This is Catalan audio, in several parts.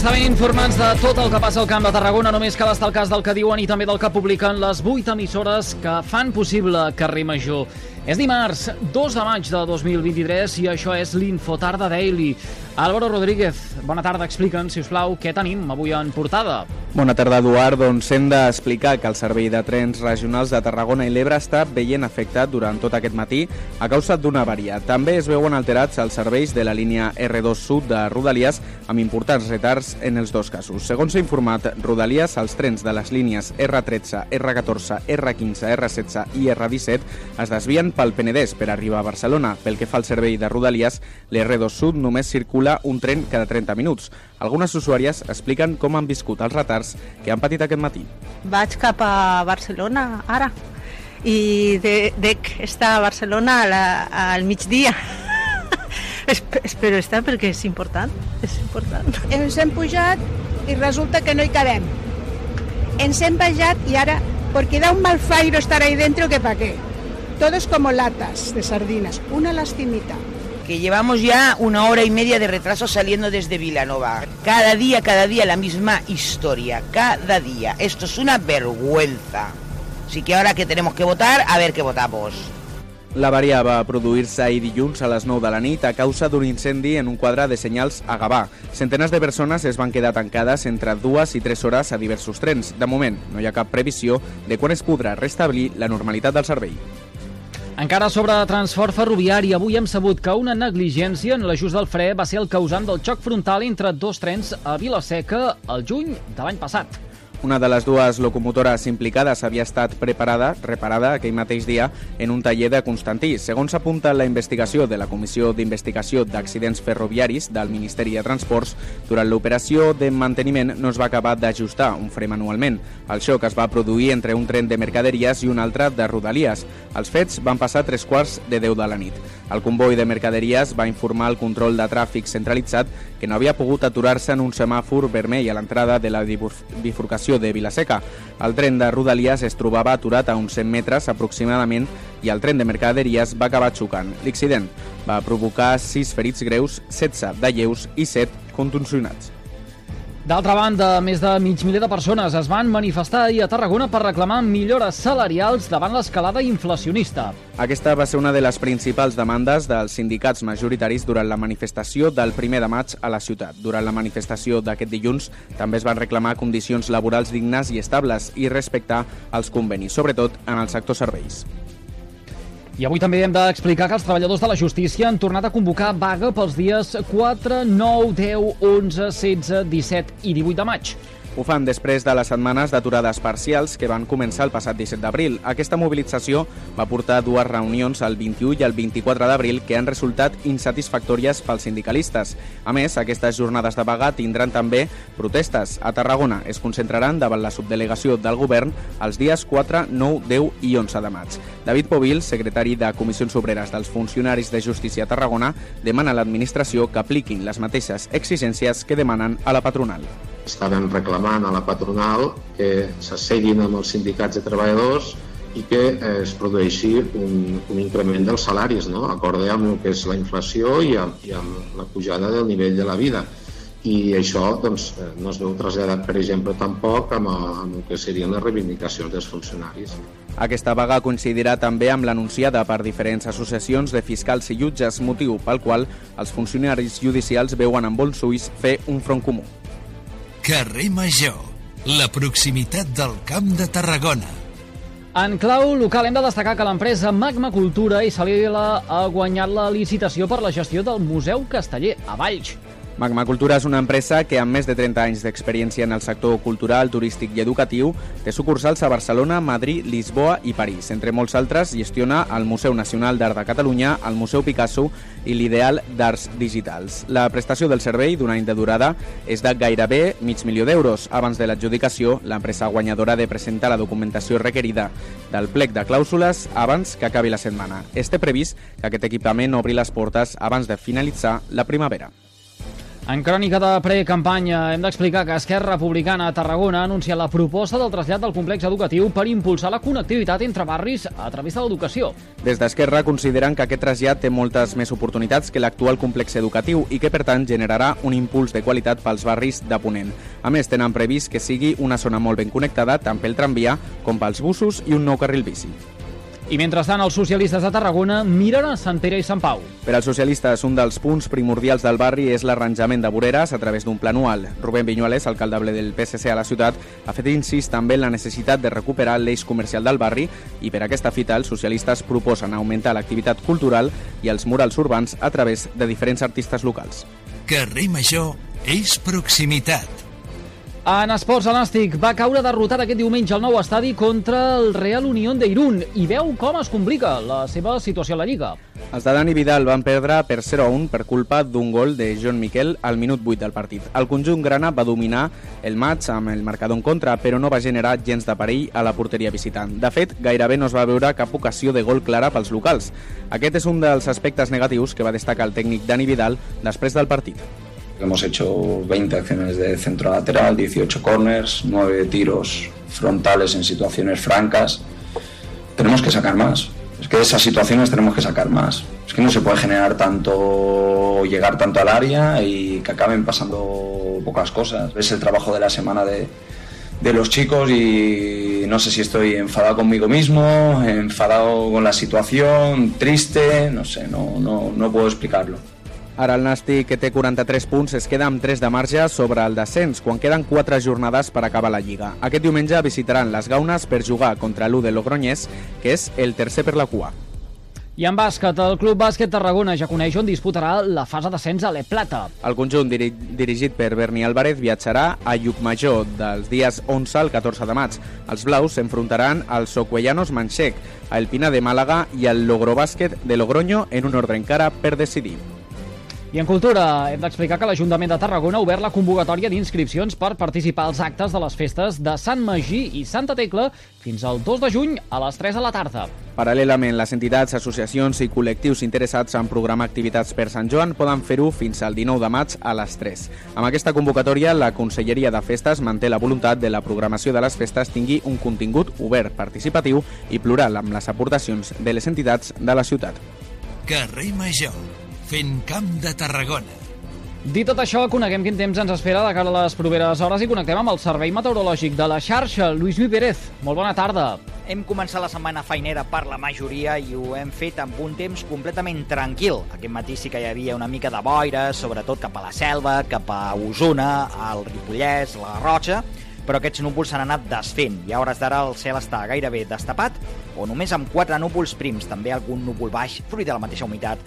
estar ben informats de tot el que passa al Camp de Tarragona, només cal estar al cas del que diuen i també del que publiquen les 8 emissores que fan possible Carrer Major. És dimarts, 2 de maig de 2023 i això és l'Infotarda Daily. Álvaro Rodríguez, bona tarda, explica'ns, si us plau, què tenim avui en portada. Bona tarda, Eduard. Doncs hem d'explicar que el servei de trens regionals de Tarragona i l'Ebre està veient afectat durant tot aquest matí a causa d'una avaria. També es veuen alterats els serveis de la línia R2 Sud de Rodalies amb importants retards en els dos casos. Segons s'ha informat Rodalies, els trens de les línies R13, R14, R15, R16 i R17 es desvien pel Penedès per arribar a Barcelona. Pel que fa al servei de Rodalies, l'R2 Sud només circula un tren cada 30 minuts. Algunes usuàries expliquen com han viscut els retards que han patit aquest matí. Vaig cap a Barcelona ara i de, dec estar a Barcelona a la, al migdia. Espero estar perquè és important, és important. Ens hem pujat i resulta que no hi cabem. Ens hem bajat i ara, porque da un mal fairo estar ahí dentro que pa qué. Todos como latas de sardinas, una lastimita. que llevamos ya una hora y media de retraso saliendo desde Vilanova. Cada día, cada día la misma historia, cada día. Esto es una vergüenza. Así que ahora que tenemos que votar, a ver qué votamos. L'avaria va produir-se ahir dilluns a les 9 de la nit a causa d'un incendi en un quadre de senyals a Gavà. Centenes de persones es van quedar tancades entre dues i tres hores a diversos trens. De moment, no hi ha cap previsió de quan es podrà restablir la normalitat del servei. Encara sobre transport ferroviari, avui hem sabut que una negligència en l'ajust del fre va ser el causant del xoc frontal entre dos trens a Vilaseca el juny de l'any passat. Una de les dues locomotores implicades havia estat preparada, reparada aquell mateix dia en un taller de Constantí. Segons apunta la investigació de la Comissió d'Investigació d'Accidents Ferroviaris del Ministeri de Transports, durant l'operació de manteniment no es va acabar d'ajustar un fre manualment. El xoc es va produir entre un tren de mercaderies i un altre de rodalies. Els fets van passar tres quarts de 10 de la nit. El comboi de mercaderies va informar al control de tràfic centralitzat que no havia pogut aturar-se en un semàfor vermell a l'entrada de la bifurcació de Vilaseca. El tren de Rodalies es trobava aturat a uns 100 metres aproximadament i el tren de mercaderies va acabar xocant. L'accident va provocar 6 ferits greus, 16 de lleus i 7 contuncionats. D'altra banda, més de mig miler de persones es van manifestar ahir a Tarragona per reclamar millores salarials davant l'escalada inflacionista. Aquesta va ser una de les principals demandes dels sindicats majoritaris durant la manifestació del 1 de maig a la ciutat. Durant la manifestació d'aquest dilluns també es van reclamar condicions laborals dignes i estables i respectar els convenis, sobretot en el sector serveis. I avui també hem d'explicar que els treballadors de la justícia han tornat a convocar vaga pels dies 4, 9, 10, 11, 16, 17 i 18 de maig. Ho fan després de les setmanes d'aturades parcials que van començar el passat 17 d'abril. Aquesta mobilització va portar dues reunions el 21 i el 24 d'abril que han resultat insatisfactòries pels sindicalistes. A més, aquestes jornades de vaga tindran també protestes. A Tarragona es concentraran davant la subdelegació del govern els dies 4, 9, 10 i 11 de maig. David Povil, secretari de Comissions Obreres dels Funcionaris de Justícia a Tarragona, demana a l'administració que apliquin les mateixes exigències que demanen a la patronal estaven reclamant a la patronal que s'asseguin amb els sindicats de treballadors i que eh, es produeixi un, un increment dels salaris, no? acorde amb el que és la inflació i amb, i amb la pujada del nivell de la vida. I això doncs, eh, no es veu traslladat, per exemple, tampoc amb, amb el que serien les reivindicacions dels funcionaris. Aquesta vaga coincidirà també amb l'anunciada per diferents associacions de fiscals i jutges, motiu pel qual els funcionaris judicials veuen amb bons ulls fer un front comú. Carrer Major, la proximitat del Camp de Tarragona. En clau local hem de destacar que l'empresa Magma Cultura i Salila ha guanyat la licitació per la gestió del Museu Casteller a Valls. Magma Cultura és una empresa que amb més de 30 anys d'experiència en el sector cultural, turístic i educatiu té sucursals a Barcelona, Madrid, Lisboa i París. Entre molts altres, gestiona el Museu Nacional d'Art de Catalunya, el Museu Picasso i l'Ideal d'Arts Digitals. La prestació del servei d'un any de durada és de gairebé mig milió d'euros. Abans de l'adjudicació, l'empresa guanyadora de presentar la documentació requerida del plec de clàusules abans que acabi la setmana. Este previst que aquest equipament obri les portes abans de finalitzar la primavera. En crònica de precampanya hem d'explicar que Esquerra Republicana a Tarragona ha anunciat la proposta del trasllat del complex educatiu per impulsar la connectivitat entre barris a través de l'educació. Des d'Esquerra consideren que aquest trasllat té moltes més oportunitats que l'actual complex educatiu i que, per tant, generarà un impuls de qualitat pels barris de Ponent. A més, tenen previst que sigui una zona molt ben connectada tant pel tramvia com pels busos i un nou carril bici. I mentrestant, els socialistes de Tarragona miren a Sant Pere i Sant Pau. Per als socialistes, un dels punts primordials del barri és l'arranjament de voreres a través d'un pla anual. Rubén Viñuales, alcaldable del PSC a la ciutat, ha fet incís també en la necessitat de recuperar l'eix comercial del barri i per aquesta fita els socialistes proposen augmentar l'activitat cultural i els murals urbans a través de diferents artistes locals. Carrer Major és proximitat. En esports, elàstic va caure derrotat aquest diumenge al nou estadi contra el Real Unión de Irún i veu com es complica la seva situació a la Lliga. Els de Dani Vidal van perdre per 0-1 per culpa d'un gol de John Miquel al minut 8 del partit. El conjunt grana va dominar el maig amb el marcador en contra, però no va generar gens de perill a la porteria visitant. De fet, gairebé no es va veure cap ocasió de gol clara pels locals. Aquest és un dels aspectes negatius que va destacar el tècnic Dani Vidal després del partit. Hemos hecho 20 acciones de centro lateral, 18 corners, 9 tiros frontales en situaciones francas. Tenemos que sacar más. Es que de esas situaciones tenemos que sacar más. Es que no se puede generar tanto, llegar tanto al área y que acaben pasando pocas cosas. Es el trabajo de la semana de, de los chicos y no sé si estoy enfadado conmigo mismo, enfadado con la situación, triste, no sé, no, no, no puedo explicarlo. Ara el Nàstic, que té 43 punts, es queda amb 3 de marge sobre el descens, quan queden 4 jornades per acabar la Lliga. Aquest diumenge visitaran les Gaunes per jugar contra l'1 de Logroñés, que és el tercer per la cua. I en bàsquet, el Club Bàsquet Tarragona ja coneix on disputarà la fase d'ascens a l'E Plata. El conjunt diri dirigit per Berni Álvarez viatjarà a Llucmajor dels dies 11 al 14 de maig. Els blaus s'enfrontaran als Socuellanos Manxec, a El Pina de Màlaga i al Logrobàsquet de Logroño en un ordre encara per decidir. I en cultura hem d'explicar que l'Ajuntament de Tarragona ha obert la convocatòria d'inscripcions per participar als actes de les festes de Sant Magí i Santa Tecla fins al 2 de juny a les 3 de la tarda. Paral·lelament, les entitats, associacions i col·lectius interessats en programar activitats per Sant Joan poden fer-ho fins al 19 de maig a les 3. Amb aquesta convocatòria, la Conselleria de Festes manté la voluntat de la programació de les festes tingui un contingut obert, participatiu i plural amb les aportacions de les entitats de la ciutat. Carrer Major, fent camp de Tarragona. Dit tot això, coneguem quin temps ens espera de cara a les properes hores i connectem amb el Servei Meteorològic de la xarxa. Lluís Mi Pérez, molt bona tarda. Hem començat la setmana feinera per la majoria i ho hem fet amb un temps completament tranquil. Aquest matí sí que hi havia una mica de boira, sobretot cap a la selva, cap a Osona, al Ripollès, la Garrotxa, però aquests núvols s'han anat desfent i a hores d'ara el cel està gairebé destapat o només amb quatre núvols prims, també algun núvol baix, fruit de la mateixa humitat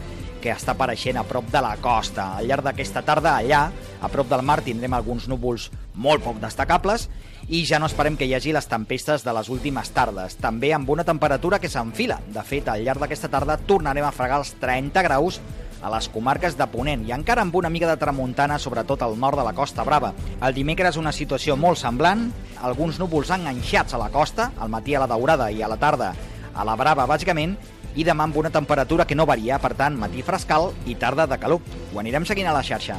que està apareixent a prop de la costa. Al llarg d'aquesta tarda, allà, a prop del mar, tindrem alguns núvols molt poc destacables i ja no esperem que hi hagi les tempestes de les últimes tardes, també amb una temperatura que s'enfila. De fet, al llarg d'aquesta tarda tornarem a fregar els 30 graus a les comarques de Ponent i encara amb una mica de tramuntana, sobretot al nord de la Costa Brava. El dimecres una situació molt semblant, alguns núvols enganxats a la costa, al matí a la Daurada i a la tarda a la Brava, bàsicament, i demà amb una temperatura que no varia, per tant, matí frescal i tarda de calor. Ho anirem seguint a la xarxa.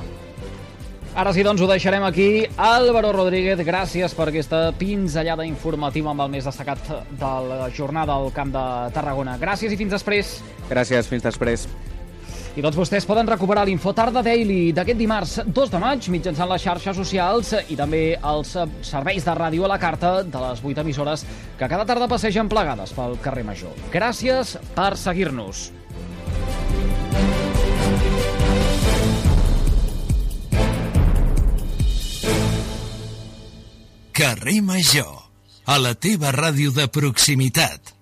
Ara sí, doncs ho deixarem aquí. Álvaro Rodríguez, gràcies per aquesta pinzellada informativa amb el més destacat de la jornada al Camp de Tarragona. Gràcies i fins després. Gràcies, fins després. I doncs vostès poden recuperar l'Info Tarda Daily d'aquest dimarts 2 de maig mitjançant les xarxes socials i també els serveis de ràdio a la carta de les 8 emissores que cada tarda passegen plegades pel carrer Major. Gràcies per seguir-nos. Carrer Major, a la teva ràdio de proximitat.